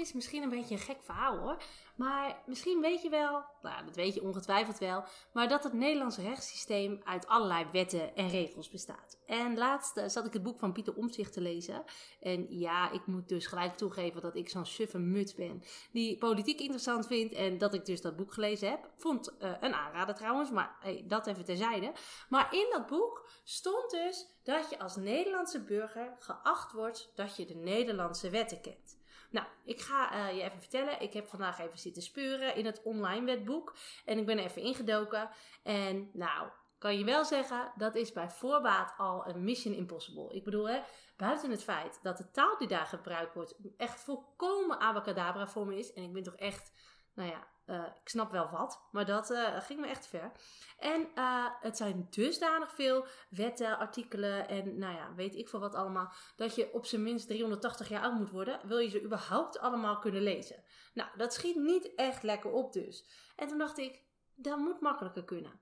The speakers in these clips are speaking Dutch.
Is misschien een beetje een gek verhaal hoor. Maar misschien weet je wel, nou dat weet je ongetwijfeld wel, maar dat het Nederlandse rechtssysteem uit allerlei wetten en regels bestaat. En laatst uh, zat ik het boek van Pieter Omtzigt te lezen. En ja, ik moet dus gelijk toegeven dat ik zo'n suffe mut ben. Die politiek interessant vindt en dat ik dus dat boek gelezen heb. Vond uh, een aanrader trouwens, maar dat even terzijde. Maar in dat boek stond dus dat je als Nederlandse burger geacht wordt dat je de Nederlandse wetten kent. Nou, ik ga uh, je even vertellen. Ik heb vandaag even zitten speuren in het online wetboek. En ik ben er even ingedoken. En nou, kan je wel zeggen, dat is bij voorbaat al een mission impossible. Ik bedoel, hè, buiten het feit dat de taal die daar gebruikt wordt echt volkomen abacadabra voor me is. En ik ben toch echt, nou ja, snap wel wat, maar dat uh, ging me echt ver. En uh, het zijn dusdanig veel wetten, artikelen en nou ja, weet ik veel wat allemaal, dat je op zijn minst 380 jaar oud moet worden, wil je ze überhaupt allemaal kunnen lezen. Nou, dat schiet niet echt lekker op dus. En toen dacht ik, dat moet makkelijker kunnen.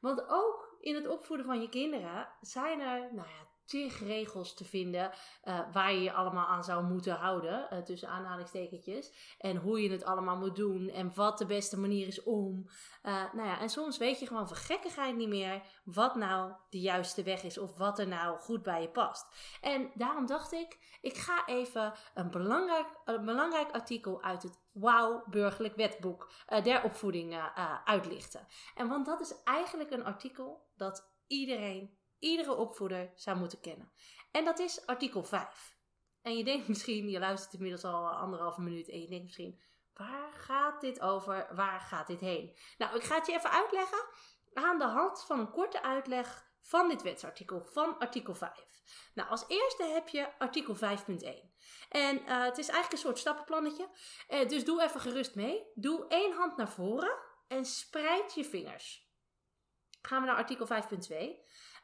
Want ook in het opvoeden van je kinderen zijn er, nou ja, tig regels te vinden uh, waar je je allemaal aan zou moeten houden, uh, tussen aanhalingstekentjes. En hoe je het allemaal moet doen en wat de beste manier is om. Uh, nou ja, en soms weet je gewoon van gekkigheid niet meer wat nou de juiste weg is of wat er nou goed bij je past. En daarom dacht ik, ik ga even een belangrijk, belangrijk artikel uit het Wauw Burgerlijk Wetboek der opvoeding uitlichten. En want dat is eigenlijk een artikel dat iedereen iedere opvoeder zou moeten kennen. En dat is artikel 5. En je denkt misschien, je luistert inmiddels al anderhalve minuut en je denkt misschien, waar gaat dit over? Waar gaat dit heen? Nou, ik ga het je even uitleggen aan de hand van een korte uitleg van dit wetsartikel, van artikel 5. Nou, als eerste heb je artikel 5.1. En uh, het is eigenlijk een soort stappenplannetje. Uh, dus doe even gerust mee. Doe één hand naar voren en spreid je vingers. Gaan we naar artikel 5.2.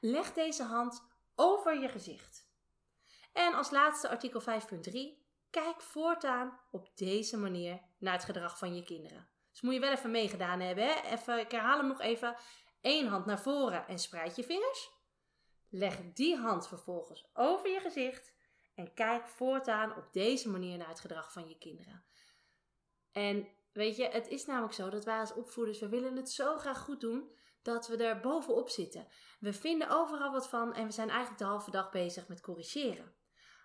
Leg deze hand over je gezicht. En als laatste artikel 5.3. Kijk voortaan op deze manier naar het gedrag van je kinderen. Dus moet je wel even meegedaan hebben. Hè? Even, ik herhaal hem nog even. Eén hand naar voren en spreid je vingers. Leg die hand vervolgens over je gezicht. En kijk voortaan op deze manier naar het gedrag van je kinderen. En weet je, het is namelijk zo dat wij als opvoeders, we willen het zo graag goed doen dat we er bovenop zitten. We vinden overal wat van en we zijn eigenlijk de halve dag bezig met corrigeren.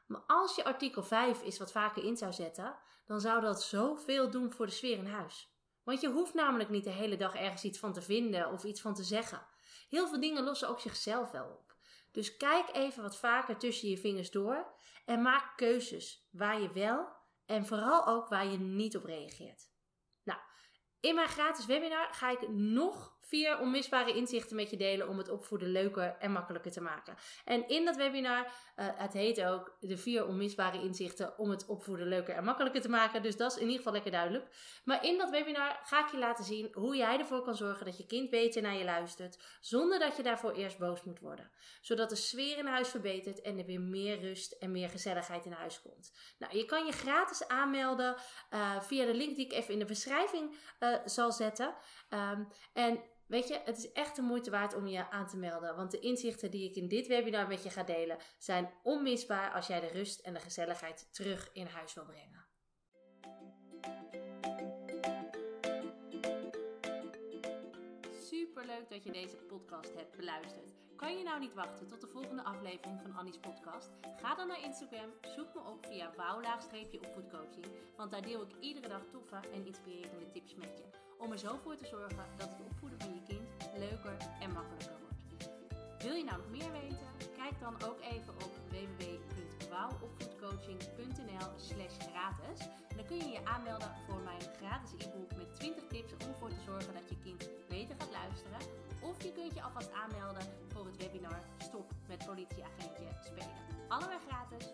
Maar als je artikel 5 is wat vaker in zou zetten, dan zou dat zoveel doen voor de sfeer in huis. Want je hoeft namelijk niet de hele dag ergens iets van te vinden of iets van te zeggen. Heel veel dingen lossen ook zichzelf wel op. Dus kijk even wat vaker tussen je vingers door en maak keuzes waar je wel en vooral ook waar je niet op reageert. Nou, in mijn gratis webinar ga ik nog vier onmisbare inzichten met je delen om het opvoeden leuker en makkelijker te maken. En in dat webinar, uh, het heet ook de vier onmisbare inzichten om het opvoeden leuker en makkelijker te maken. Dus dat is in ieder geval lekker duidelijk. Maar in dat webinar ga ik je laten zien hoe jij ervoor kan zorgen dat je kind beter naar je luistert, zonder dat je daarvoor eerst boos moet worden. Zodat de sfeer in huis verbetert en er weer meer rust en meer gezelligheid in huis komt. Nou, je kan je gratis aanmelden uh, via de link die ik even in de beschrijving uh, zal zetten. Um, en Weet je, het is echt de moeite waard om je aan te melden. Want de inzichten die ik in dit webinar met je ga delen zijn onmisbaar als jij de rust en de gezelligheid terug in huis wil brengen. Superleuk dat je deze podcast hebt beluisterd. Kan je nou niet wachten tot de volgende aflevering van Annie's podcast? Ga dan naar Instagram, zoek me op via wouw-opvoedcoaching, want daar deel ik iedere dag toffe en inspirerende tips met je. Om er zo voor te zorgen dat het opvoeden van je kind leuker en makkelijker wordt. Wil je nou nog meer weten? Kijk dan ook even op www.wouwopvoedcoaching.nl slash gratis. Dan kun je je aanmelden voor mijn gratis e-book met 20 tips om ervoor te zorgen dat je kind beter gaat luisteren. Of je kunt je alvast aanmelden voor het webinar Stop met politieagentje spelen. Allebei gratis,